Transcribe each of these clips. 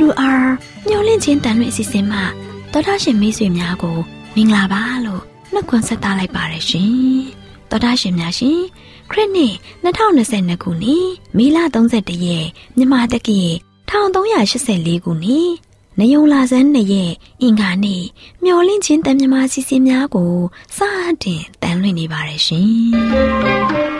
AWR ညှို့လင့်ချင်းတန်လွင့်အစီအစဉ်မှာတော်တာရှင်မိတ်ဆွေများကိုမင်္ဂလာပါလို့နှုတ်ခွန်းဆက်သလိုက်ပါရရှင်တော်တာရှင်များရှင်ခရစ်နှစ်2022ခုနှစ်မေလ31ရက်မြန်မာတက္ကီ1384ခုနှစ်နယုံလာဆန်းနှစ်ရက်အင်္ဂါနေ့မျော်လင့်ချင်းတန်မြမာစီစဉ်များကိုစတင်တန်လွင့်နေပါရရှင်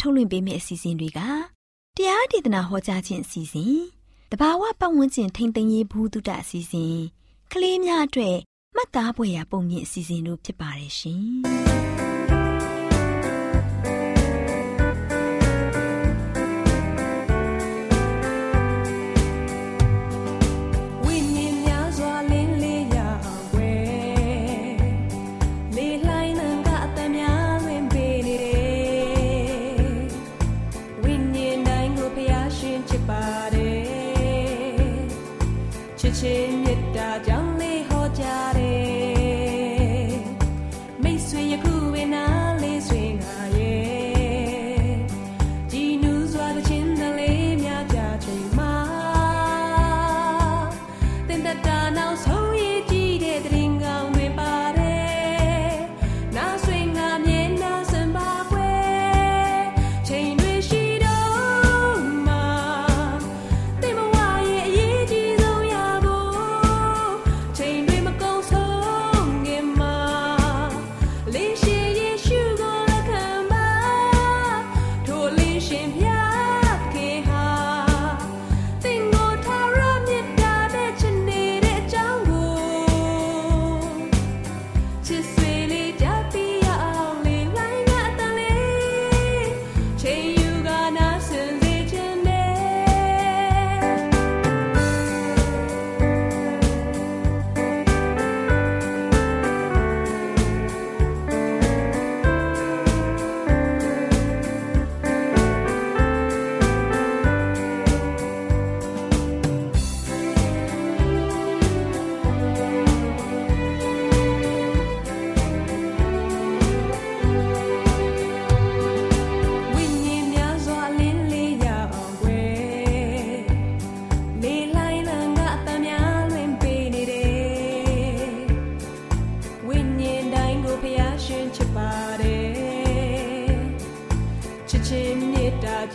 ထုတ်လွှင့်ပေးမယ့်အစီအစဉ်တွေကတရားဒေသနာဟောကြားခြင်းအစီအစဉ်တဘာဝပတ်ဝန်းကျင်ထိန်းသိမ်းရေးဘူးတုတအစီအစဉ်ကလေးများအတွက်မှတ်သားဖွယ်ရာပုံမြင့်အစီအစဉ်တို့ဖြစ်ပါတယ်ရှင်။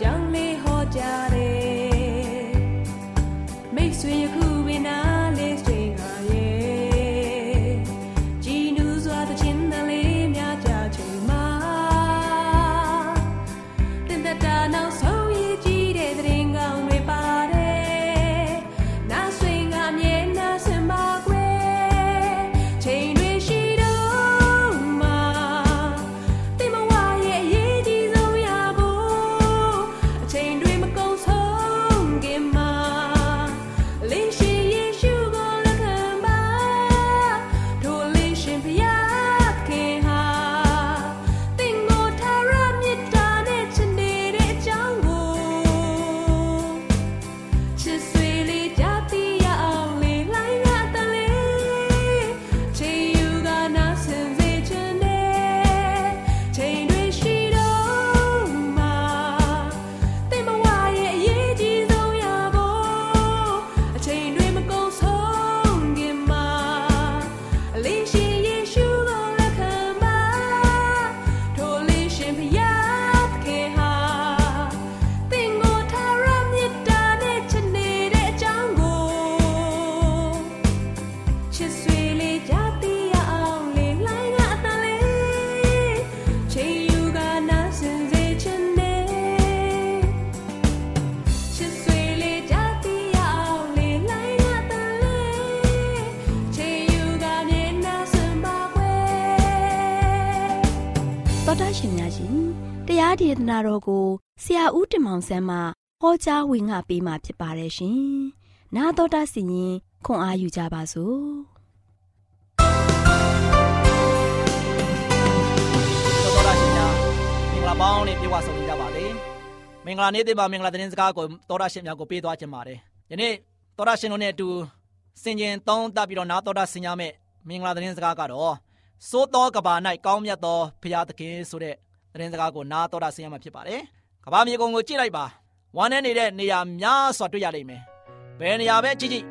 将。 ဒနာတော်ကိုဆရာဦးတင်မောင်ဆန်းမှဟောကြားဝင်ငါပေးมาဖြစ်ပါတယ်ရှင်။နာတော်တာစီရင်ခွန်အားယူကြပါစို့။တော်တော်ရှင်များမင်္ဂလာပေါင်းနဲ့ပြေဝဆုံနေကြပါလေ။မင်္ဂလာနေ့တင်ပါမင်္ဂလာသတင်းစကားကိုတော်ရရှင်များကိုပေးသွားခြင်းပါတယ်။ယနေ့တော်ရရှင်တို့နဲ့အတူစင်ကျင်သုံးတပ်ပြီးတော့နာတော်တာဆင်ရမယ့်မင်္ဂလာသတင်းစကားကတော့ စိုးသောကဘာ၌ကောင်းမြတ်သောဖရာသခင်ဆိုတဲ့သတင်းစကားကိုနာတော်တာဆင်ရမှာဖြစ်ပါတယ်။ကဘာမြေကုံကိုကြည့်လိုက်ပါ။ဝမ်းနဲ့နေတဲ့နေရာများစွာတွေ့ရလိမ့်မယ်။ဘယ်နေရာပဲကြည့်ကြည့်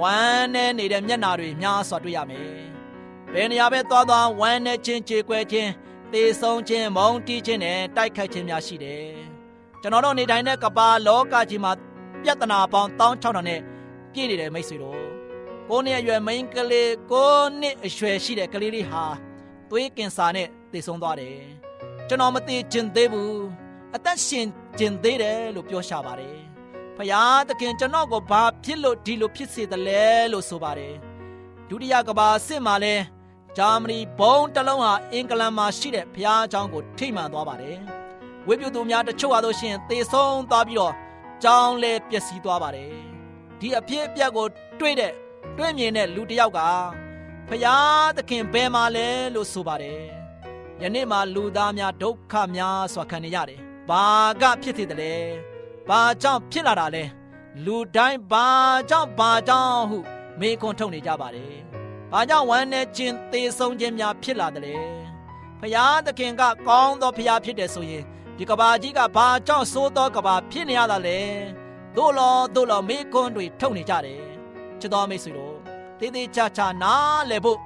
ဝမ်းနဲ့နေတဲ့မျက်နာတွေများစွာတွေ့ရမယ်။ဘယ်နေရာပဲသွားသွားဝမ်းနဲ့ချင်းကြေကွဲခြင်းသေဆုံးခြင်းမုန်းတီးခြင်းနဲ့တိုက်ခိုက်ခြင်းများရှိတယ်။ကျွန်တော်တို့နေတိုင်းတဲ့ကဘာလောကကြီးမှာပြဿနာပေါင်း1600နဲ့ပြည့်နေတဲ့မိတ်ဆွေတို့ ကိုနှစ်အရွယ်မိန်းကလေးကိုနှစ်အရွယ်ရှိတဲ့ကလေးလေးဟာသွေးကင်ဆာနဲ့သေဆုံးသွားတယ်။ကျွန်တော်မသိကျင်သေးဘူး။အသက်ရှင်ကျင်သေးတယ်လို့ပြောရှာပါတယ်။ဖယားသခင်ကျွန်တော်ကိုဘာဖြစ်လို့ဒီလိုဖြစ်စေသလဲလို့ဆိုပါတယ်။ဒုတိယကဘာစစ်မှာလဲဂျာမနီဘုံတစ်လုံးဟာအင်္ဂလန်မှာရှိတဲ့ဖယားအကြောင်းကိုထိမှန်သွားပါတယ်။ဝိပယုသူများတချို့ဟာဆိုရှင်သေဆုံးသွားပြီးတော့ကြောင်းလဲပျက်စီးသွားပါတယ်။ဒီအဖြစ်အပျက်ကိုတွေ့တဲ့ တွေ့မြင်တဲ့လူတစ်ယောက်ကဖယားသခင်ဘယ်မှာလဲလို့ဆိုပါတယ်။ယနေ့မှာလူသားများဒုက္ခများစွာခံနေရတယ်။ဘာကဖြစ်သေးတယ်လဲ။ဘာကြောင့်ဖြစ်လာတာလဲ။လူတိုင်းဘာကြောင့်ဘာကြောင့်ဟုမေးခွန်းထုတ်နေကြပါတယ်။ဘာကြောင့်ဝမ်းနဲ့ချင်းသေးဆုံးခြင်းများဖြစ်လာတယ်လဲ။ဖယားသခင်ကကောင်းသောဖယားဖြစ်တယ်ဆိုရင်ဒီကဘာကြီးကဘာကြောင့်ဆိုးသောကဘာဖြစ်နေရတာလဲ။သို့လောသို့လောမေးခွန်းတွေထုတ်နေကြတယ် ချစ်တော်မိတ်ဆွေတို့တေးသေးချာချာနားလည်ဖို့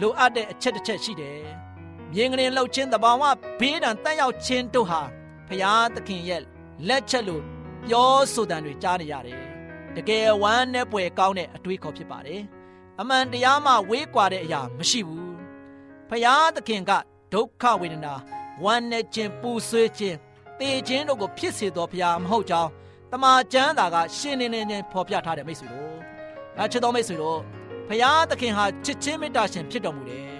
လိုအပ်တဲ့အချက်တစ်ချက်ရှိတယ်။မြင်းကလေးလှုပ်ခြင်းတဘာဝဘေးဒဏ်တက်ရောက်ခြင်းတို့ဟာဖရာသခင်ရဲ့လက်ချက်လို့ပြောဆိုတန်တွေကြားနေရတယ်။တကယ်ဝမ်းနဲ့ပွေကောင်းတဲ့အတွေးခေါ်ဖြစ်ပါတယ်။အမှန်တရားမှဝေးကွာတဲ့အရာမရှိဘူး။ဖရာသခင်ကဒုက္ခဝေဒနာဝမ်းနဲ့ခြင်းပူဆွေးခြင်းတေခြင်းတို့ကိုဖြစ်စေတော်ဖရာမဟုတ်ကြောင်းတမန်ကျမ်းသာကရှင်းနေနေဖော်ပြထားတယ်မိတ်ဆွေတို့ အချစ်တော်မိတ်ဆွေတို့ဖရာသခင်ဟာချစ်ချင်းမေတ္တာရှင်ဖြစ်တော်မူတယ်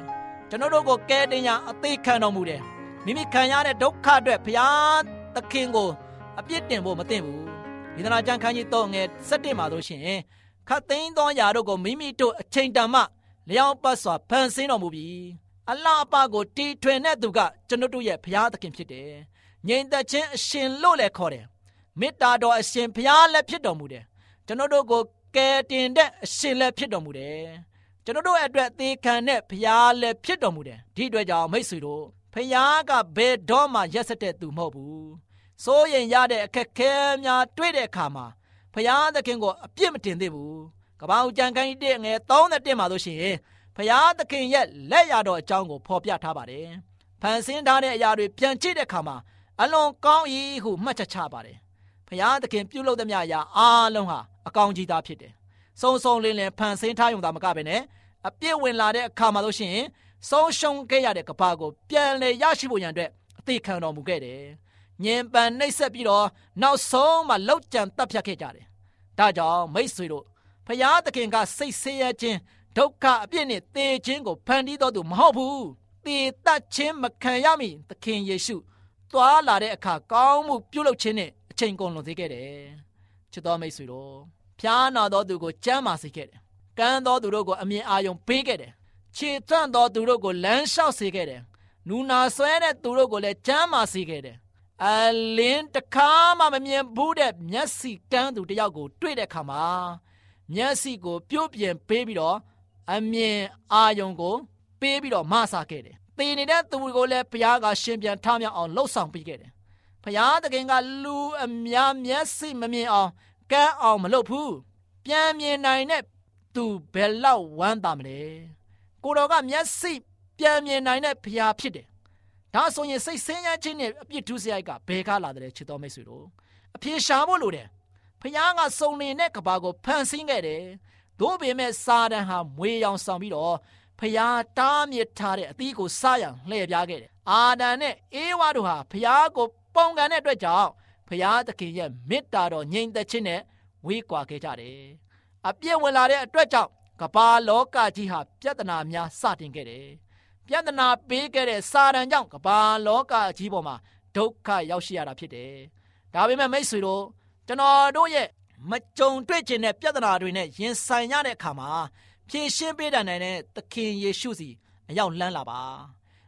ကျွန်တော်တို့ကိုကဲတင်ညာအသေးခံတော်မူတယ်မိမိခံရတဲ့ဒုက္ခအတွက်ဖရာသခင်ကိုအပြစ်တင်ဖို့မသင့်ဘူးဒီသနာကျမ်းခန်းကြီးတော့ငယ်7မှာဆိုရှင်ခတ်သိမ်းသောຢာတို့ကိုမိမိတို့အချိန်တန်မှလျောင်းပတ်စွာဖန်ဆင်းတော်မူပြီးအလားအပကိုတီထွင်တဲ့သူကကျွန်တော်တို့ရဲ့ဘုရားသခင်ဖြစ်တယ်။ငြိမ်သက်ခြင်းအရှင်လို့လည်းခေါ်တယ်။မေတ္တာတော်အရှင်ဘုရားလည်းဖြစ်တော်မူတယ်။ကျွန်တော်တို့ကို ကယ်တင်တဲ့အရှင်လည်းဖြစ်တော်မူတယ်။ကျွန်တော်တို့အတွက်သေခံတဲ့ဘုရားလည်းဖြစ်တော်မူတယ်။ဒီအတွက်ကြောင့်မိတ်ဆွေတို့ဘုရားကဘယ်တော့မှရက်စက်တဲ့သူမဟုတ်ဘူး။စိုးရင်ရတဲ့အခက်ခဲများတွေ့တဲ့အခါမှာဘုရားသခင်ကိုအပြစ်မတင်သေးဘူး။ကပောင်ကြံခိုင်းတဲ့ငယ်31မှာဆိုရှင်ဘုရားသခင်ရဲ့လက်ရတော်အကြောင်းကိုဖော်ပြထားပါတယ်။ဖန်ဆင်းထားတဲ့အရာတွေပြန်ကြည့်တဲ့အခါမှာအလွန်ကောင်း၏ဟုမှတ်ချက်ချပါတယ်။ဘုရားသခင်ပြုလုပ်သမျှအရာအားလုံးဟာ အကောင်းကြီးသားဖြစ်တယ်။စုံစုံလင်းလင်းဖန်ဆင်းထားရုံသာမကပဲနဲ့အပြည့်ဝင်လာတဲ့အခါမှာလို့ရှိရင်ဆုံးရှုံးခဲ့ရတဲ့ကဘာကိုပြန်လည်ရရှိဖို့ရန်အတွက်အသေးခံတော်မူခဲ့တယ်။ညင်ပန်နှိပ်စက်ပြီးတော့နောက်ဆုံးမှလောက်ကြံတပ်ဖြတ်ခဲ့ကြတယ်။ဒါကြောင့်မိษွေတို့ဖျားသခင်ကစိတ်ဆင်းရဲခြင်းဒုက္ခအပြစ်နဲ့သေခြင်းကိုဖန်တီးတော်သူမဟုတ်ဘူး။သေတတ်ခြင်းမခံရမီသခင်ယေရှုသွားလာတဲ့အခါကောင်းမှုပြုလုပ်ခြင်းနဲ့အချိန်ကုန်လွန်သေးခဲ့တယ်။ချစ်တော်မိတ်ဆွေတို့ ဖျားနာသောသူကိုကြမ်းမာစေခဲ့တယ်။ကမ်းသောသူတို့ကိုအမြင်အာရုံပေးခဲ့တယ်။ခြေသွန့်သောသူတို့ကိုလမ်းလျှောက်စေခဲ့တယ်။နူနာဆွဲတဲ့သူတို့ကိုလည်းကြမ်းမာစေခဲ့တယ်။အလင်းတခါမှမမြင်ဘူးတဲ့မျက်စိကန်းသူတယောက်ကိုတွေ့တဲ့အခါမှာမျက်စိကိုပြုတ်ပြင်ပေးပြီးတော့အမြင်အာယုံကို ပေးပြီးတော့မဆာခဲ့တယ်။သေနေတဲ့သူကိုလည်းဘုရားကရှင်ပြန်ထမြောက်အောင်လှုပ်ဆောင်ပေးခဲ့တယ်။ဘုရားသခင်ကလူအများမျက်စိမမြင်အောင် ကန်းအောင်မလုပ်ဘူးပြန်မြင်နိုင်တဲ့သူဘယ်လောက်ဝမ်းသာမလဲကိုတော်ကမျက်စိပြန်မြင်နိုင်တဲ့ဖျားဖြစ်တယ်ဒါဆိုရင်စိတ်ဆင်းရဲခြင်းနဲ့အပြစ်ဒုစရိုက်ကဘယ်ကလာတယ်ချစ်တော်မိတ်ဆွေတို့အပြေရှာဖို့လိုတယ်ဖျားကစုံလင်တဲ့ကဘာကိုဖန်ဆင်းခဲ့တယ်သို့ပေမဲ့စာတန်ဟာမွေရောင်ဆောင်ပြီးတော့ဖျားတားမြစ်ထားတဲ့အသီးကိုစားရန်လှည့်ပြားခဲ့တယ်အာဒံနဲ့အေဝါတို့ဟာဖျားကိုပုံကန်တဲ့အတွက်ကြောင့် ဖျားသခင်ရဲ့မေတ္တာတော်ငြိမ်သက်ခြင်းနဲ့ဝေးကွာခဲ့ကြတယ်။အပြည့်ဝင်လာတဲ့အတွက်ကြောင့်ကမ္ဘာလောကကြီးဟာပြဿနာများစတင်ခဲ့တယ်။ပြဿနာပေးခဲ့တဲ့စာတန်ကြောင့်ကမ္ဘာလောကကြီးပေါ်မှာဒဒုက္ခရောက်ရှိရတာဖြစ်တယ်။ဒါပေမဲ့မိတ်ဆွေတို့ကျွန်တော်တို့ရဲ့မကြုံတွေ့ခြင်းတဲ့ပြဿနာတွေနဲ့ရင်ဆိုင်ရတဲ့အခါမှာဖြေရှင်းပေးတတ်နိုင်တဲ့သခင်ယေရှုစီအရောက်လန်းလာပါ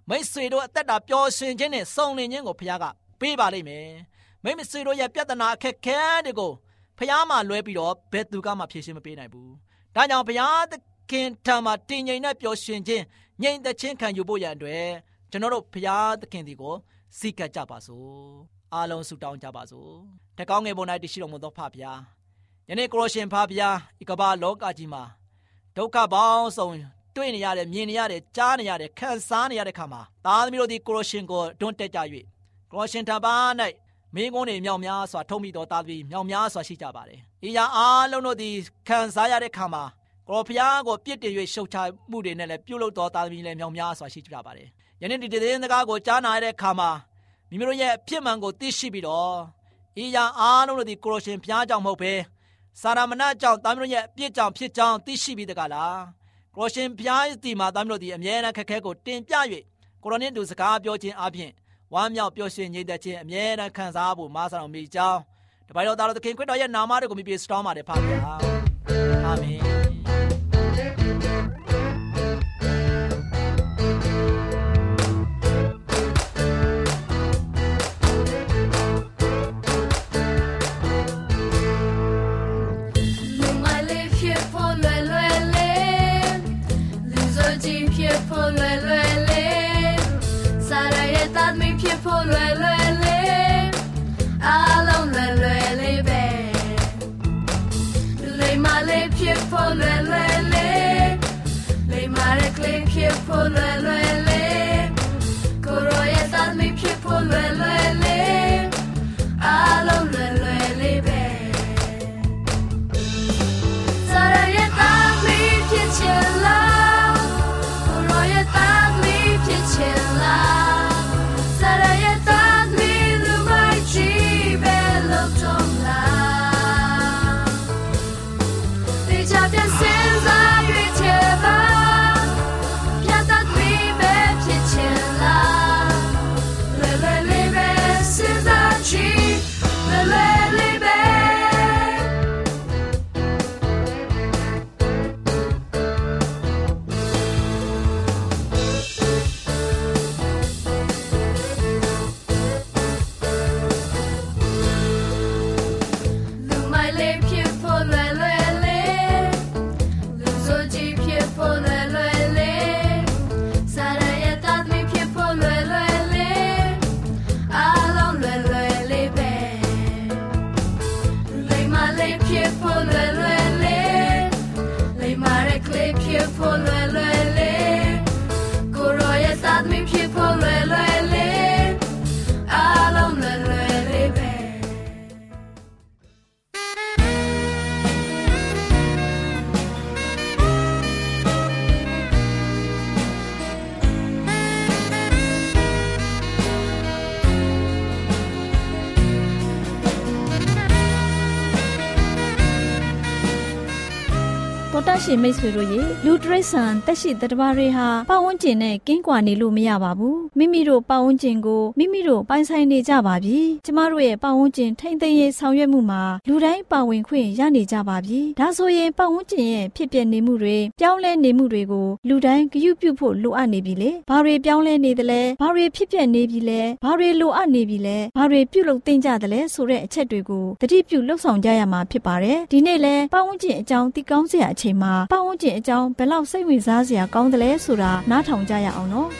မိတ်ဆွေတို့အသက်တာပျော်ရွှင်ခြင်းနဲ့စုံလင်ခြင်းကိုဖခင်ကပေးပါလိမ့်မယ် မိတ်ဆွေတို့ရဲ့ပြဿနာအခက်ခဲတွေကိုဖခင်မှလွဲပြီးတော့ဘယ်သူကမှဖြေရှင်းမပေးနိုင်ဘူးဒါကြောင့်ဘုရားသခင်ထံမှာတည်ငြိမ်တဲ့ပျော်ရွှင်ခြင်းငြိမ်သက်ခြင်းခံယူဖို့ရန်အတွက်ကျွန်တော်တို့ဘုရားသခင်ဒီကိုစိတ်ကပ်ကြပါစို့အားလုံးဆုတောင်းကြပါစို့တကောင်းငယ်ပေါ်၌တရှိတော်မူသောဖဖရားယနေ့ကိုရရှင်ဖဖရားဤကမ္ဘာလောကကြီးမှာဒုက္ခပေါင်းစုံတွေ့နေရတယ်မြင်နေရတယ်ကြားနေရတယ်ခံစားနေရတဲ့ခါမှာသားသမီးတို့ဒီကိုရရှင်ကိုတွန်းတက်ကြ၍ကိုရရှင်ထံပါ၌ မင်းကုန်းတွေမြောက်များစွာထုံးမိတော်သားသမီးမြောက်များစွာရှိကြပါတယ်။ဤရာအားလုံးတို့ဒီခံစားရတဲ့ခါမှာကိုဖျားကိုပြစ်တင်၍ရှုတ်ချမှုတွေနဲ့လည်းပြုတ်လုတော်သားသမီးလည်းမြောက်များစွာရှိကြပါတယ်။ယနေ့ဒီသတင်းစကားကိုကြားနာရတဲ့ခါမှာမိမိတို့ရဲ့အဖြစ်မှန်ကိုသိရှိပြီးတော့ဤရာအားလုံးတို့ဒီကိုရရှင်ဖျားကြောင့်မဟုတ်ဘဲစာရမဏကြောင့်သားမျိုးရဲ့အပြစ်ကြောင့်ဖြစ်ကြောင်းသိရှိပြီးတကလားကိုရရှင်ဘုရားဒီမှာသားမျိုးတို့ဒီအမြဲတမ်းခက်ခဲကိုတင်ပြ၍ကိုရိုနစ်တို့စကားပြောခြင်းအပြင် ဝမ်းမြောက်ပျော်ရွှင်ငြိမ်သက်ခြင်းအမြဲတမ်းခံစားဖို့မားဆောင်မိကြောင်းတပိုင်တော်သားတော်သခင်ခရစ်တော်ရဲ့နာမတော်ကိုမြည်ပြစတောင်းပါတယ်ဖခင်အာမင် Clip je for lullen. ရှင်မိတ်ဆွေတို့ရေလူတရိษံတက်ရှိတတဘာတွေဟာပတ်ဝန်းကျင်နဲ့ကင်းကွာနေလို့မရပါဘူးမိမိတို့ပတ်ဝန်းကျင်ကိုမိမိတို့ပိုင်ဆိုင်နေကြပါပြီကျမတို့ရဲ့ပတ်ဝန်းကျင်ထိမ့်သိမ်းရေးဆောင်ရွက်မှုမှာလူတိုင်းပါဝင်ခွင့်ရနေကြပါပြီဒါဆိုရင်ပတ်ဝန်းကျင်ရဲ့ဖြစ်ပျက်နေမှုတွေပြောင်းလဲနေမှုတွေကိုလူတိုင်းဂရုပြုဖို့လိုအပ်နေပြီလေဘာတွေပြောင်းလဲနေသလဲဘာတွေဖြစ်ပျက်နေပြီလဲဘာတွေလိုအပ်နေပြီလဲဘာတွေပြုလုပ်သင့်ကြသလဲဆိုတဲ့အချက်တွေကိုတတိပြုလှုပ်ဆောင်ကြရမှာဖြစ်ပါတယ်ဒီနေ့လဲပတ်ဝန်းကျင်အကြောင်းသိကောင်းစရာအချိန်မှာပတ်ဝန်းကျင်အကြောင်းဘယ်လောက်စိတ်ဝင်စားစရာကောင်းတယ်လဲဆိုတာနားထောင်ကြရအောင်နော်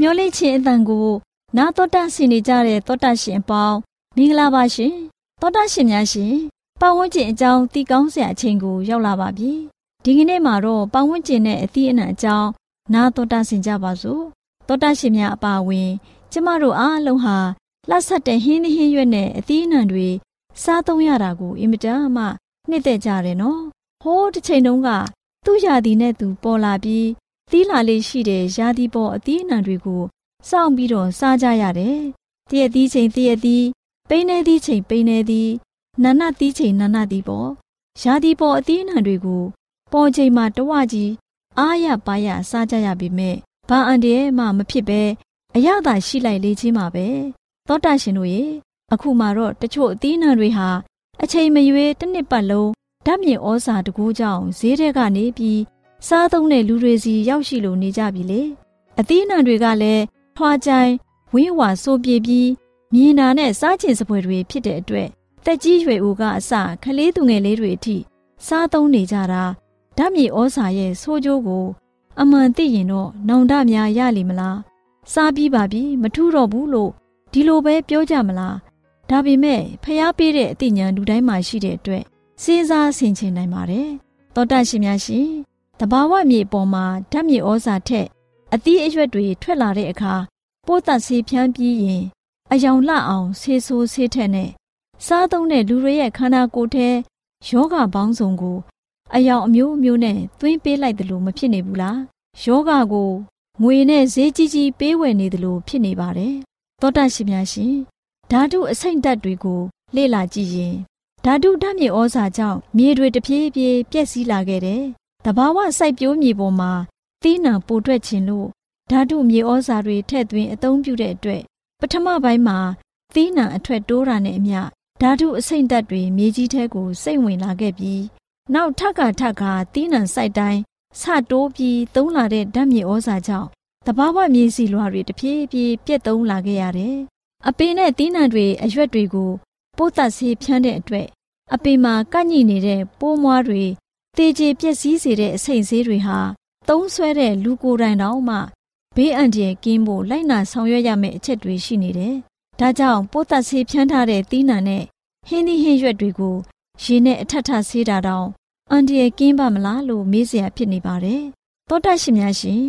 မျောလေးချင်းအတန်ကိုနာတော်တာဆင်နေကြတဲ့တောတာရှင်အပေါင်းမင်္ဂလာပါရှင်တောတာရှင်များရှင် ပတ်ဝန်းကျင်အကြောင်းသိကောင်းစရာအချိန်ကိုရောက်လာပါပြီ။ဒီကနေ့မှာတော့ပတ်ဝန်းကျင်နဲ့အသီးအနှံအကြောင်းနားတော်တာဆင်ကြပါစို့။တော်တာရှင်များအပါအဝင် ကျမတို့အားလုံးဟာလှဆက်တဲ့ဟင်းဟင်းရွက်နဲ့အသီးအနှံတွေစားသုံးရတာကိုအင်မတန်မှနှစ်သက်ကြတယ်နော်။ဟိုးတစ်ချိန်တုန်းကသူ့ယာတီနဲ့သူပေါ်လာပြီးသီးလာလေးရှိတဲ့ယာတီပေါ်အသီးအနှံတွေကိုစောင့်ပြီးတော့စားကြရတယ်။တရက်သီးချိန်တရက်သီးပိန်းနေသီးချိန်ပိန်းနေသီး နာနာသီးချိန်နာနာသီးပေါ့။ရာသီပေါ်အသီးအနှံတွေကို ပေါ်ချိန်မှာတဝကြီးအားရပါရစားကြရပေမဲ့ဘာအန်တရဲ့မှမဖြစ်ပဲအရသာရှိလိုက်လေချင်းမှာပဲသောတာရှင်တို့ရေအခုမှတော့တချို့အသီးနှံတွေဟာအချိန်မရွေးတစ်နှစ်ပတ်လုံးဓာတ်မြေဩဇာတကူကြောင့်ဈေးထဲကနေပြီးစားသုံးတဲ့လူတွေစီရောက်ရှိလို့နေကြပြီလေအသီးနှံတွေကလည်းထွားကြိုင်ဝင်းဝါဆိုပြေပြီးမြင်နာနဲ့စားကျင်စပွဲတွေဖြစ်တဲ့အတွက် တက်ကြီးရွယ်အိုကအစခလေးသူငယ်လေးတွေအထိစားသုံးနေကြတာဓာတ်မြေဩဇာရဲ့ဆိုးကျိုးကို အမှန်သိရင်တော့နောင်တများရလိမ့်မလား စားပြီးပါပြီမထူးတော့ဘူးလို့ဒီလိုပဲပြောကြမလားဒါပေမဲ့ဖျားပေးတဲ့အသိဉာဏ်လူတိုင်းမှာရှိတဲ့အတွက်စဉ်းစားဆင်ခြင်နိုင်ပါတယ်သောတရှင်များရှင်တဘာဝမြေပေါ်မှာဓာတ်မြေဩဇာထက်အသီးအရွက်တွေထွက်လာတဲ့အခါပိုးသက်ဆေးဖြန်းပြီးရင် အယောင်လှအောင်ဆေးဆိုးဆေးထက်နဲ့ စားသုံးတဲ့လူတွေရဲ့ခန္ဓာကိုယ်ထဲယောဂပေါင်းစုံကို အယောင်အမျိုးမျိုးနဲ့သွင်းပေးလိုက်တယ်လို့မဖြစ်နေဘူးလားယောဂကိုငွေနဲ့ဈေးကြီးကြီးပေးဝယ်နေတယ်လို့ဖြစ်နေပါတယ်သောတရှင်များရှင်ဓာတုအဆိပ်ဓာတ်တွေကို လေ့လာကြည့်ရင်ဓာတုဓာတ်မြေဩဇာကြောင့်မြေတွေတဖြည်းဖြည်းပျက်စီးလာခဲ့တယ်တဘာဝစိုက်ပျိုးမြေပေါ်မှာသီးနှံပိုထွက်ခြင်းလို့ဓာတုမြေဩဇာတွေထည့်သွင်းအသုံးပြုတဲ့အတွက်ပထမပိုင်းမှာသီးနှံအထွက်တိုးတာနဲ့အမျှ ဓာတုအဆိပ်ဓာတ်တွေမြေကြီးထဲကိုစိတ်ဝင်လာခဲ့ပြီးနောက်ထပ်ကထပ်ကသီးနှံစိုက်တိုင်းဆတိုးပြီးသုံးလာတဲ့ဓာတ်မြေဩဇာကြောင့်တဘာဝမြေစီလွှာတွေတဖြည်းဖြည်းပြက်သုံးလာခဲ့ရတယ်။အပင်နဲ့သီးနှံတွေအရွက်တွေကိုပိုးသက်ဆေးဖြန်းတဲ့အတွက်အပင်မှာကန့်ညိနေတဲ့ပိုးမွားတွေတေကျေပျက်စီးစေတဲ့အဆိပ်ဆေးတွေဟာသုံးဆွဲတဲ့လူကိုယ်တိုင်တောင်မှဘေးအန္တရာယ်ကင်းဖို့လိုက်နာဆောင်ရွက်ရမယ့်အချက်တွေရှိနေတယ်။ ဒါကြောင့်ပိုးသက်ဆေးဖြန်းထားတဲ့သီးနှံနဲ့ဟင်းသီးဟင်းရွက်တွေကိုရေနဲ့အထက်ထဆေးတာတောင်အန္တရာယ်ကင်းပါမလားလို့မေးစရာဖြစ်နေပါတယ်။သောတရှင်များရှင်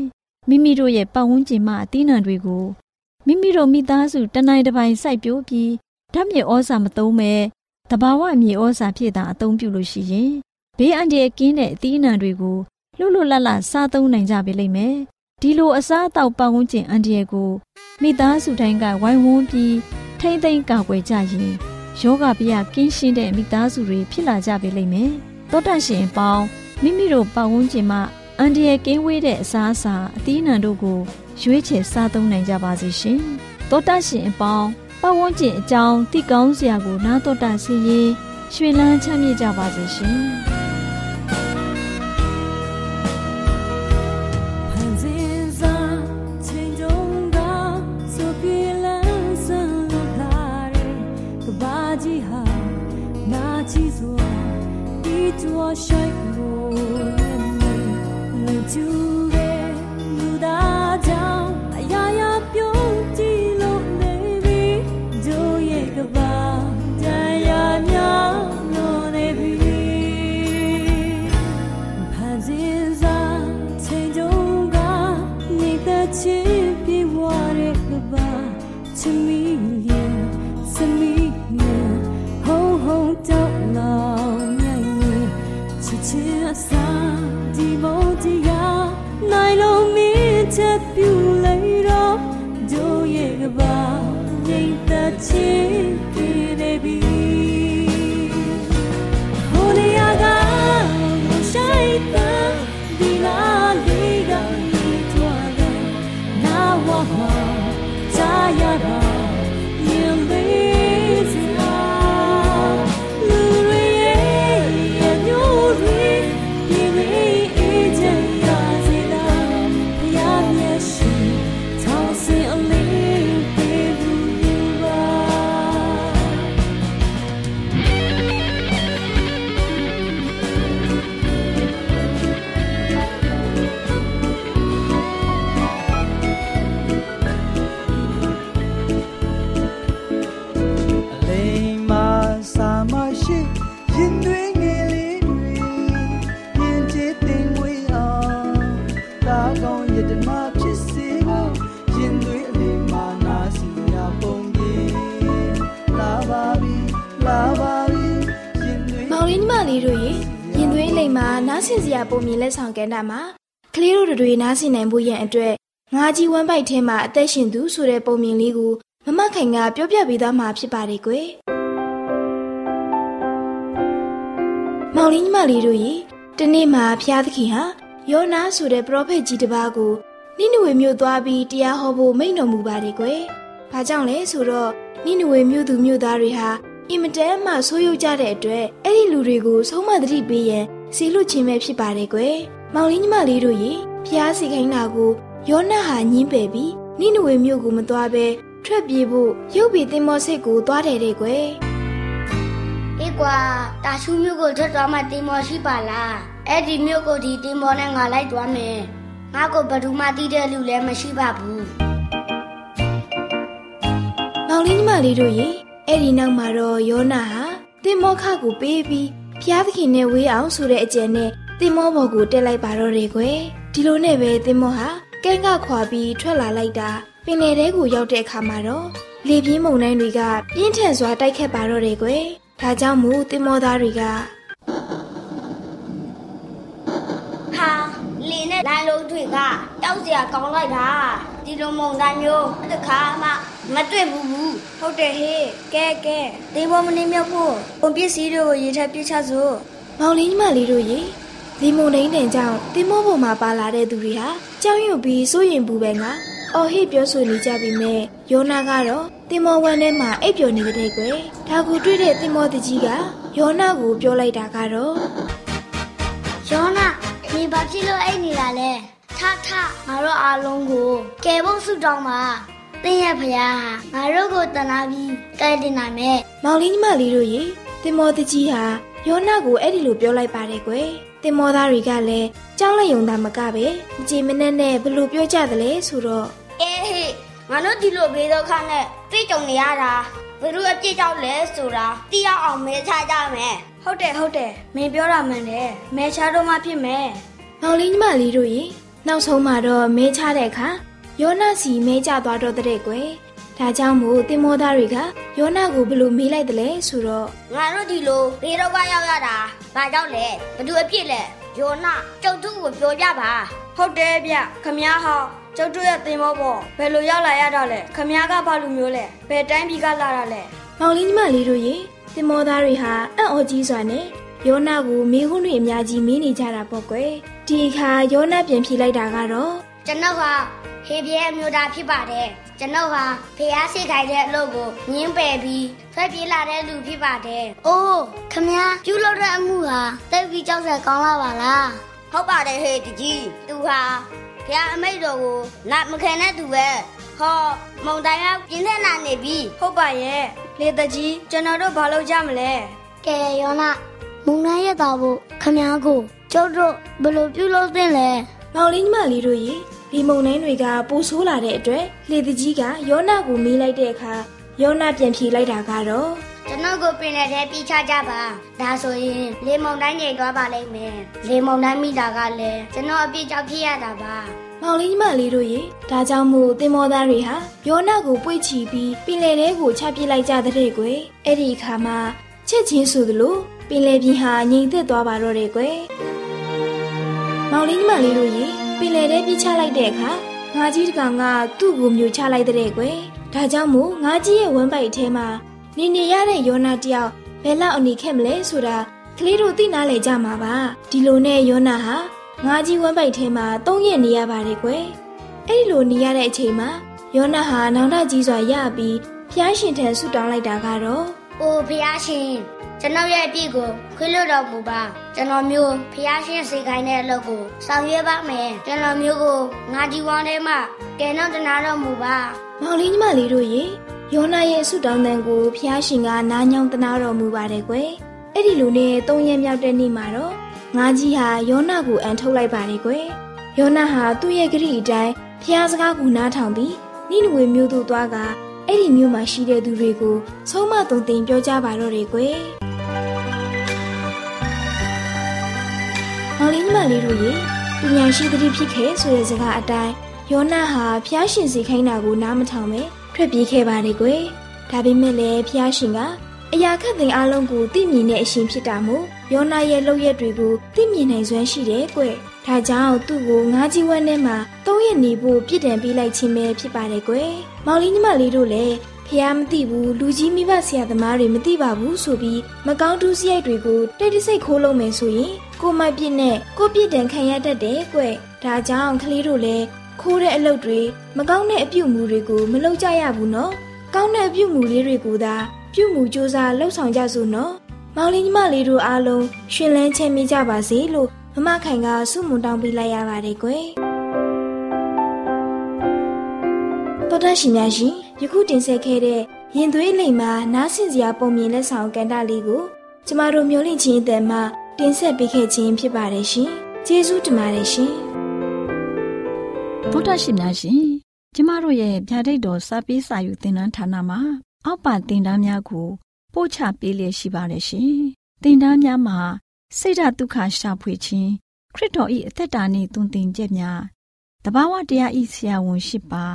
မိမိတို့ရဲ့ပတ်ဝန်းကျင်မှာအသီးနှံတွေကိုမိမိတို့မိသားစုတနိုင်တစ်ပိုင်းစိုက်ပျိုးပြီးဓာတ်မြေဩဇာမသုံးမဲ့တဘာဝမြေဩဇာဖြစ်တာအသုံးပြုလို့ရှိရင်ဘေးအန္တရာယ်ကင်းတဲ့အသီးနှံတွေကိုလှုပ်လှလတ်လစားသုံးနိုင်ကြပြီလိမ့်မယ်။ ဒီလိုအစားအသောက်ပတ်ဝန်းကျင်အန္တရာယ်ကိုမိသားစုတိုင်းကဝိုင်းဝန်းပြီးထိမ့်သိမ်းကာကွယ်ကြရင်ယောဂဗျာကင်းရှင်းတဲ့မိသားစုတွေဖြစ်လာကြပြီလိမ့်မယ်။တောတန့်ရှင်ပေါင်းမိမိတို့ပတ်ဝန်းကျင်မှာအန္တရာယ်ကင်းဝေးတဲ့အစားအစာအသီးနှံတို့ကိုရွေးချယ်စားသုံးနိုင်ကြပါစေရှင်။တောတန့်ရှင်အပေါင်းပတ်ဝန်းကျင်အကြောင်းသိကောင်းစရာကိုနားတော်တာစီရင်ရွှေလန်းချမ်းမြေ့ကြပါစေရှင်။။ မော ပုံမြင်လက်ဆောင်ကဏ္ဍမှာကလေးတို့တွေနားဆင်နိုင်ဖို့ရန်အတွက်ငါးကြီးဝမ်းပိုက်ထဲမှာအသက်ရှင်သူဆိုတဲ့ပုံမြင်လေးကိုမမခိုင်ကပြောပြပေးသားမှာဖြစ်ပါတယ်ကွယ်။မောင်လေးညီမလေးတို့ရေတနေ့မှာဖျားသခင်ဟာယောနာဆိုတဲ့ပရောဖက်ကြီးတစ်ပါးကိုနိနဝေမြို့သွားပြီးတရားဟောဖို့မိန့်တော်မူပါတယ်ကွယ်။ဘာကြောင့်လဲဆိုတော့နိနဝေမြို့သူမြို့သားတွေဟာ အင်မတန်မှဆိုးရုပ်ကြတဲ့အတွက်အဲ့ဒီလူတွေကိုဆုံးမသတိပေးရန်စီလွတ်ခြင်းပဲဖြစ်ပါတယ်ကွယ်။မောင်လေးညီမလေးတို့ရေဖျားစီခိုင်းတာကိုယောနဟာညင်းပယ်ပြီးနိနဝေမြို့ကိုမသွားဘဲထွက်ပြေးဖို့ရုပ်ပြီးတင်မောစိတ်ကိုသွားတယ်တဲ့ကွယ်အေးကွာတာရှူမျိုးကိုထွက်သွားမှတင်မော်ရှိပါလားအဲ့ဒီမျိုးကိုဒီတင်မော်နဲ့ငါလိုက်သွားမယ်ငါကိုဘယ်သူမှတီးတဲ့လူလည်းမရှိပါဘူး။မောင်လေးညီမလေးတို့ရေ အဲ့ဒီနောက်မှာတော့ယောနာဟာတင်မောခကိုပေးပြီးဖျားသခင်နဲ့ဝေးအောင်ဆိုတဲ့အကြံနဲ့တင်မောဘော်ကိုတက်လိုက်ပါတော့တယ်ကွယ်။ဒီလိုနဲ့ပဲတင်မောဟာကဲကခွာပြီးထွက်လာလိုက်တာပင်လယ်ထဲကိုရောက်တဲ့အခါမှာတော့လေပြင်းမုန်တိုင်းတွေကပြင်းထန်စွာတိုက်ခတ်ပါတော့တယ်ကွယ်။ဒါကြောင့်မို့တင်မောသားတွေက ဟာ လင်းနဲ့လိုင်းလုံးတွေကတောက်စရာကောင်းလိုက်တာဒီလိုမုံတိုင်းမျိုးတစ်ခါမှမတွေ့ဘူးဘူးဟုတ်တယ်ဟေးကဲကဲတင်မော်မနေမြောက်ဖို့ပုံပစ္စည်းတွေကိုရေထပ်ပြချစို့မောင်လေးညီမလေးတို့ရေဒီမုန်တိုင်းတန်ကြောင့်တင်မောပေါ်မှာပါလာတဲ့သူတွေဟာကြောက်ရွံ့ပြီးစိုးရင်ပူပဲငါအော်ဟစ်ပြောဆိုနေကြပြီမဲ့ယောနာကတော့တင်မောဝမ်းထဲမှာအိပ်ပျော်နေတဲ့ကွယ်ဒါကိုတွေ့တဲ့တင်မောတကြီးကယောနာကိုပြောလိုက်တာကတော့ယောနာ နေဘာဖြစ်လို့အိတ်နေတာလဲထထငါတို့အားလုံးကိုကယ်ဖို့ဆုတောင်းပါတင်းရဲ့ဖခင်ဟာငါတို့ကိုတနာပြီးကယ်တင်နိုင်မယ်မောင်လေးညီမလေးတို့ရေတင်မောတကြီးဟာယောနာကိုအဲ့ဒီလိုပြောလိုက်ပါတယ်ကွယ်တင်မောသားတွေကလည်းကြောက်လန့်ယုံတာမကပဲအကြည်မနဲ့နဲ့ဘလို့ပြောကြသလဲဆိုတော့အေးဟေးငါတို့ဒီလိုဘေးဒုက္ခနဲ့တွေ့ကြုံနေရတာဘယ်လိုအပြစ်ကြောင့်လဲဆိုတာသိရအောင်မဲချကြမယ် ဟုတ်တယ်ဟုတ်တယ်မင်းပြောတာမှန်တယ်မဲချတော့မှဖြစ်မယ်မောင်လေးညီမလေးတို့ရေနောက်ဆုံးမှာတော့မဲချတဲ့အခါယောနာစီမဲကြသွားတော့တဲ့ကွယ်ဒါကြောင့်မို့တင်မောသားတွေကယောနာကိုဘယ်လိုမေးလိုက်တယ်လဲဆိုတော့ငါတို့ဒီလိုဘေးဒုက္ခရောက်ရတာဘာကြောင့်လဲဘယ်သူအပြစ်လဲယောနာကျုပ်တို့ကိုပြောကြပါဟုတ်တယ်ဗျခမ ्या ဟောကျုပ်တို့ရဲ့သင်္ဘောပေါ်ဘယ်လိုရောက်လာရတာလဲခမ ्या ကဘာလူမျိုးလဲဘယ်တိုင်းပြည်ကလာတာလဲမောင်လေးညီမလေးတို့ရေ တင်မောသားတွေဟာအံ့ဩကြီးစွာနဲ့ယောနာကိုမေးခွန်းတွေအများကြီးမေးနေကြတာပေါ့ကွယ်ဒီအခါယောနာပြန်ဖြေလိုက်တာကတော့ကျွန်တော်ဟာဟေပြဲအမျိုးသားဖြစ်ပါတယ်ကျွန်တော်ဟာဖះစိတ်ခိုင်တဲ့အလုပ်ကိုငင်းပယ်ပြီးထွက်ပြေးလာတဲ့လူဖြစ်ပါတယ်။အိုးခမ ्या ပြုလုပ်တဲ့အမှုဟာတိတ်ပြီးကြောက်စရာကောင်းလာပါလား။ဟုတ်ပါတယ်ဟေတကြီး။သူဟာဖះအမိတ်တော်ကိုနာမခံတဲ့သူပဲ။ဟောမုံတိုင်းကပြင်းထန်လာနေပြီဟုတ်ပါရဲ့ လေတကြီးကျွန်တော်တို့ဘာလုပ်ကြမလဲ။ကဲယောနာမုံတိုင်းရတော့ဖို့ခမ ्या ကိုကျုပ်တို့ဘယ်လိုပြုလုပ်သင့်လဲ။မောင်လေးညီမလေးတို့ရေဒီမုံနှင်းတွေကပိုဆိုးလာတဲ့အတွက်လေတကြီးကယောနာကိုမေးလိုက်တဲ့အခါယောနာပြန်ဖြေလိုက်တာကတော့ကျွန်တော်ကိုပင်တဲ့ထဲပြီးချကြပါဒါဆိုရင်လေမုံတိုင်းနေသွားပါလိမ့်မယ်လေမုံတိုင်းမိတာကလည်းကျွန်တော်အပြစ်ကြောင့်ဖြစ်ရတာပါ မောင်လေးညီမလေးတို့ရေဒါကြောင့်မို့တင်မောသားတွေဟာယောနာကိုပွေ့ချီပြီးပင်လယ်ထဲကိုချပစ်လိုက်ကြတဲ့ကွယ်အဲ့ဒီအခါမှာချက်ချင်းဆိုသလိုပင်လယ်ပြင်ဟာငြိမ်သက်သွားပါတော့တယ်ကွယ်မောင်လေးညီမလေးတို့ရေပင်လယ်ထဲပြစ်ချလိုက်တဲ့အခါငါကြီးတကောင်ကသူ့ကိုမျိုးချလိုက်တဲ့ကွယ်ဒါကြောင့်မို့ငါကြီးရဲ့ဝမ်းပိုက်ထဲမှာနေနေရတဲ့ယောနာတယောက်ဘယ်လောက်အနေခဲ့မလဲဆိုတာကလေးတို့သိနာလေကြမှာပါဒီလိုနဲ့ယောနာဟာ ငါကြီးဝမ်းပိုက်ထဲမှာသုံးရက်နေရပါတယ်ကွယ်အဲ့ဒီလိုနေရတဲ့အချိန်မှာယောနာဟာနောင်တကြီးစွာရပြီးဖျားရှင်ထံဆုတောင်းလိုက်တာကတော့အိုဖះရှင်ကျွန်တော်ရဲ့အပြစ်ကိုခွင့်လွှတ်တော်မူပါကျွန်တော်မျိုးဖះရှင်စေခိုင်းတဲ့အလုပ်ကိုဆောင်ရွက်ပါမယ်ကျွန်တော်မျိုးကိုငါဒီဝမ်းထဲမှာကဲတော့တနာတော်မူပါမောင်လေးညီမလေးတို့ရေယောနာရဲ့ဆုတောင်းတန်ကိုဖျားရှင်ကနားညောင်းတနာတော်မူပါတယ်ကွယ်အဲ့ဒီလိုနဲ့သုံးရက်မြောက်တဲ့နေ့မှာတော့ ငါကြီးဟာယောနာကိုအန်ထုတ်လိုက်ပါတယ်ကွယ်ယောနာဟာသူ့ရဲ့ဂရိအတိုင်းဖျားစကားကိုနားထောင်ပြီးနိနဝေမြို့သို့သွားကအဲ့ဒီမြို့မှာရှိတဲ့သူတွေကိုဆုံးမသွန်သင်ပြောကြပါတော့တယ်ကွယ်မောင်လေးညီမလေးတို့ရေပညာရှိသတိဖြစ်ခဲ့ဆိုတဲ့စကားအတိုင်းယောနာဟာဖျားရှင်စီခိုင်းတာကိုနားမထောင်ပဲထွက်ပြေးခဲ့ပါတယ်ကွယ်ဒါပေမဲ့လည်းဖျားရှင်က အရာခတ်သိမ်းအလုံးကိုသိမြင်တဲ့အရှင်ဖြစ်တာမို့ယောနာရဲ့လုပ်ရက်တွေကိုသိမြင်နိုင်စွမ်းရှိတယ်ကွယ်ဒါကြောင့်သူ့ကိုငါးကြီးဝမ်းထဲမှာသုံးရက်နေဖို့ပြစ်ဒဏ်ပေးလိုက်ခြင်းပဲဖြစ်ပါတယ်ကွယ်။မောင်လေးညီမလေးတို့လည်းဖះမသိဘူးလူကြီးမိဘဆရာသမားတွေမသိပါဘူးဆိုပြီးမကောင်းတူးစရိုက်တွေကိုတိတ်တဆိတ်ခိုးလုံးမယ်ဆိုရင်ကိုမပြစ်နဲ့ကိုပြစ်ဒဏ်ခံရတတ်တယ်ကွ။ဒါကြောင့်ကလေးတို့လည်းခိုးတဲ့အလုပ်တွေမကောင်းတဲ့အပြုတ်မှုတွေကိုမလုပ်ကြရဘူးနော်။ကောင်းတဲ့အပြုတ်မှုလေးတွေကိုသာ ပြုတ်မှုစ조사လှုပ်ဆောင်ကြစို့နော်။မောင်လေးညီမလေးတို့အားလုံးရှင်လန်းချမ်းမြေ့ကြပါစေလို့မမခိုင်ကဆုမွန်တောင်းပေးလိုက်ရပါတယ်ကွယ်တော်တရှင်များရှင်ယခုတင်ဆက်ခဲ့တဲ့ရင်သွေးလိမ်မှာနားဆင်စရာပုံမြင်လက်ဆောင်ကန်တာလေးကိုကျမတို့မျိုးလင့်ချင်းအတန်မှတင်ဆက်ပေးခဲ့ခြင်းဖြစ်ပါတယ်ရှင်ကျေးဇူးတင်ပါတယ်ရှင်ဗုဒ္ဓရှင်များရှင်ကျမတို့ရဲ့ဗျာဒိတ်တော်စာပေးစာယူသင်တန်းဌာနမှာ အောက်ပါသင်တန်းများကိုပို့ချပေးလျက်ရှိပါတယ်ရှင်သင်တန်းများမှာစိတ်ဓာတ်ဒုက္ခရှာဖွေခြင်းခရစ်တော်၏အသက်တာနှင့်တုန်တင်ချက်များတဘာဝတရားဤဆရာဝန်ရှိပါ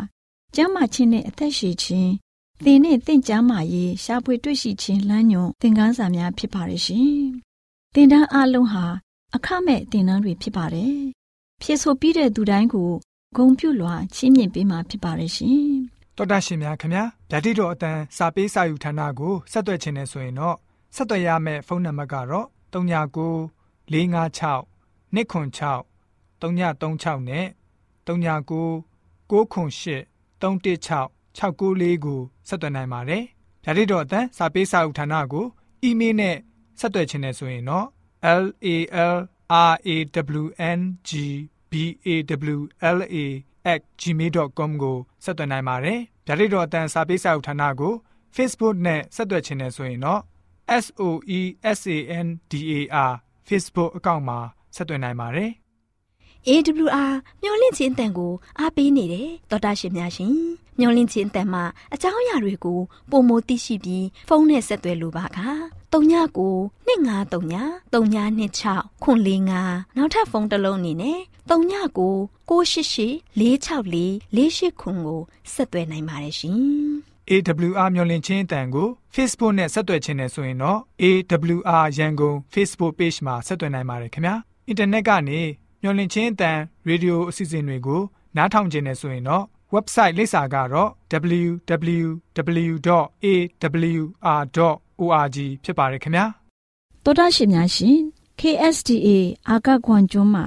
ကျမ်းမာခြင်းနှင့်အသက်ရှိခြင်းသင်နှင့်တင့်ကြမာရေးရှာဖွေတွေ့ရှိခြင်းလမ်းညွန်သင်ခန်းစာများဖြစ်ပါရဲ့ရှင်သင်တန်းအလုံးဟာအခမဲ့သင်တန်းတွေဖြစ်ပါတယ်ဖြစ်ဆိုပြီးတဲ့သူတိုင်းကိုဂုံပြုလွှာချီးမြှင့်ပေးမှာဖြစ်ပါရဲ့ရှင် တော်တာရှင်များခင်ဗျာဗျာတိတော်အတန်းစာပေးစာယူဌာနကိုဆက်သွယ်ခြင်းနဲ့ဆိုရင်တော့ဆက်သွယ်ရမယ့်ဖုန်းနံပါတ်ကတော့39 656 296 336နဲ့39 98 316 694ကိုဆက်သွင်းနိုင်ပါတယ်။ဒါ့အပြင်တော့အတန်းစာပေးစာဥထာဏာကိုအီးမေးလ်နဲ့ဆက်သွယ်ခြင်းနဲ့ဆိုရင်တော့ l a l r a w n g b a w l a @gmail.com ကိုဆက်သွင်းနိုင်ပါတယ်။ဒါ့အပြင်တော့အတန်းစာပေးစာဥထာဏာကို Facebook နဲ့ဆက်သွယ်ခြင်းနဲ့ဆိုရင်တော့ SOESANDAR Facebook အကောင့်မှာဆက်သွင်းနိုင်ပါတယ်။ AWR မျော်လင့်ခြင်းအတန်ကိုအားပေးနေတယ်တော်တာရှင်များရှင်မျော်လင့်ခြင်းအတန်မှာအကြောင်းအရာတွေကိုပုံမသိရှိပြီးဖုန်းနဲ့ဆက်သွယ်လိုပါက39ကို2939 3926ခွန်45နောက်ထပ်ဖုန်းတစ်လုံးအနေနဲ့ 39ကို688 664 48ခွန်ကိုဆက်သွယ်နိုင်ပါတယ်ရှင် AWR မျော်လင့်ခြင်းအတန်ကို Facebook နဲ့ဆက်သွယ်ခြင်းနဲ့ဆိုရင်တော့ AWR ရန်ကုန် Facebook Page မှာဆက်သွယ်နိုင်ပါတယ်ခင်ဗျာ။ Internet ကနေမျော်လင့်ခြင်းအတန်ရေဒီယိုအစီအစဉ်တွေကို နားထောင်ခြင်းနဲ့ဆိုရင်တော့ website လိပ်စာကတော့ www.awr.org ဖြစ်ပါတယ်ခင်ဗျာ။တောဒရှင်များရှင် KSTA အာကခွန်ကျွန်းမှာ